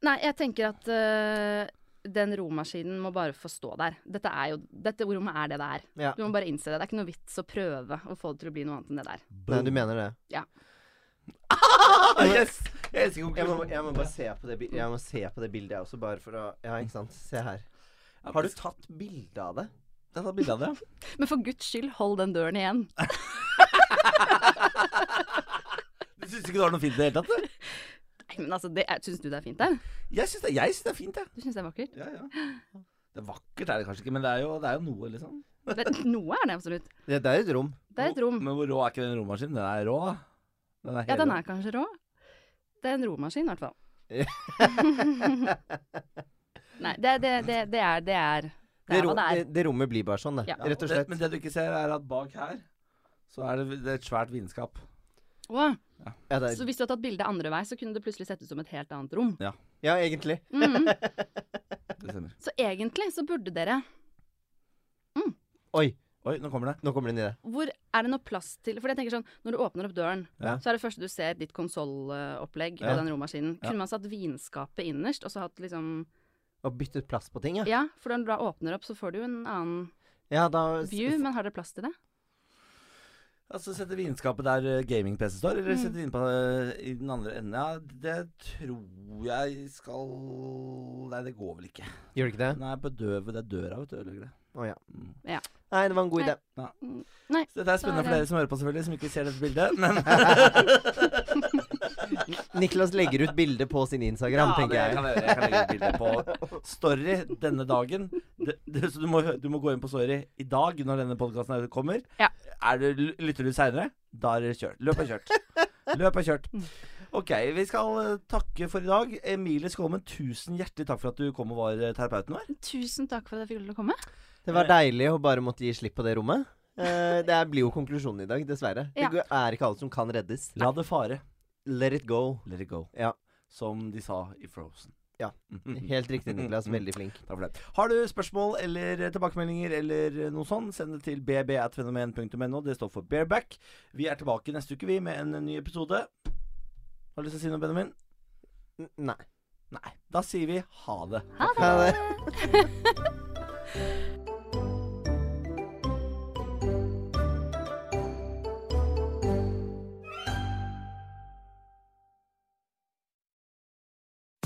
Nei, jeg tenker at øh, den romaskinen må bare få stå der. Dette er jo Dette rommet er det det er. Ja. Du må bare innse det. Det er ikke noe vits å prøve å få det til å bli noe annet enn det der. Nei, du mener det? Ja. *laughs* yes! Jeg elsker Jeg må, konklusjonen. jeg må bare se på det, jeg må se på det bildet, jeg også, bare for å Ja, ikke sant. Se her. Har du tatt bilde av det? Jeg tar bilde av det. *laughs* Men for guds skyld, hold den døren igjen. *laughs* Du syns ikke du har noe fint i det hele tatt? du? *laughs* Nei, men altså, det er- Syns du det er fint der? Jeg syns det, jeg synes det er fint, jeg. Du syns det er vakkert? Ja, ja. Det er vakkert er det kanskje ikke, men det er jo, det er jo noe, liksom. Det, noe er det absolutt. Det, det er et rom. Det er et rom. Men hvor rå er ikke den romaskinen? Den er rå, da. Den er Ja, den er kanskje rå. Det er en romaskin, i hvert fall. Nei, det, det, det, det er Det er det Det, er ro, det det, er. det rommet blir bare sånn, det. Ja. Ja, Rett og det- slett. Men det du ikke ser, er at bak her så er det, det er et svært vinskap. Åh, Ja, er... så hvis du hadde tatt bildet andre vei, så kunne det plutselig sett ut som et helt annet rom. ja egentlig. Mm. *laughs* Så egentlig så burde dere Oi, Oi, nå kommer det. nå kommer det en i det. Hvor er det noe plass til For jeg tenker sånn, når du åpner opp døren, Ja. så er det første du ser ditt konsollopplegg Ja. og den romaskinen. Ja. Kunne man satt vinskapet innerst, og så hatt liksom Og byttet plass på ting, ja. Ja, for når du da åpner opp, så får du jo en annen Ja, da view, men har dere plass til det? Altså Sette vinskapet der eh, gaming-PC står, eller Mm. sette det inn på, eh, i den andre enden? Ja, det tror jeg skal Nei, det går vel ikke. Gjør det ikke det? Nei, bedøve det døra, vet du. Ødelegger det. Å ja. Mm. Ja. Nei, det var en god idé. Nei. Så dette er spennende for dere som hører på, selvfølgelig, som ikke ser dette bildet. *laughs* Men *laughs* Niklas legger ut bilde på sin Instagram, tenker det jeg. Kan jeg, jeg kan legge ut bilde på Story denne dagen. Det, det, så du må, du må gå inn på Story i dag, når denne podkasten kommer. Ja. Er det, lytter du seinere, da er det kjørt. Løp er kjørt. Løp er kjørt. Mm. Ok, vi skal eh, takke for i dag. Emilie Skålmen, tusen hjertelig takk for at du kom og var eh, terapeuten vår. Tusen takk for at jeg fikk lov til å komme. Det var deilig å bare måtte gi slipp på det rommet. Eh, det er- blir jo konklusjonen i dag, dessverre. Ja. Det er ikke alle som kan reddes. La det fare. Let it go. Let it go. Ja. Som de sa i Frozen. Ja. *laughs* Helt riktig, Niklas. Veldig flink. Takk for det. Har du spørsmål eller tilbakemeldinger eller noe sånt, send det til bb.fenomen.no. Det står for bareback. Vi er tilbake neste uke, vi, med en ny episode. Har du lyst til å si noe, Benjamin? N- Nei. Nei. Da sier vi ha det. Ha Ha det. det. *laughs*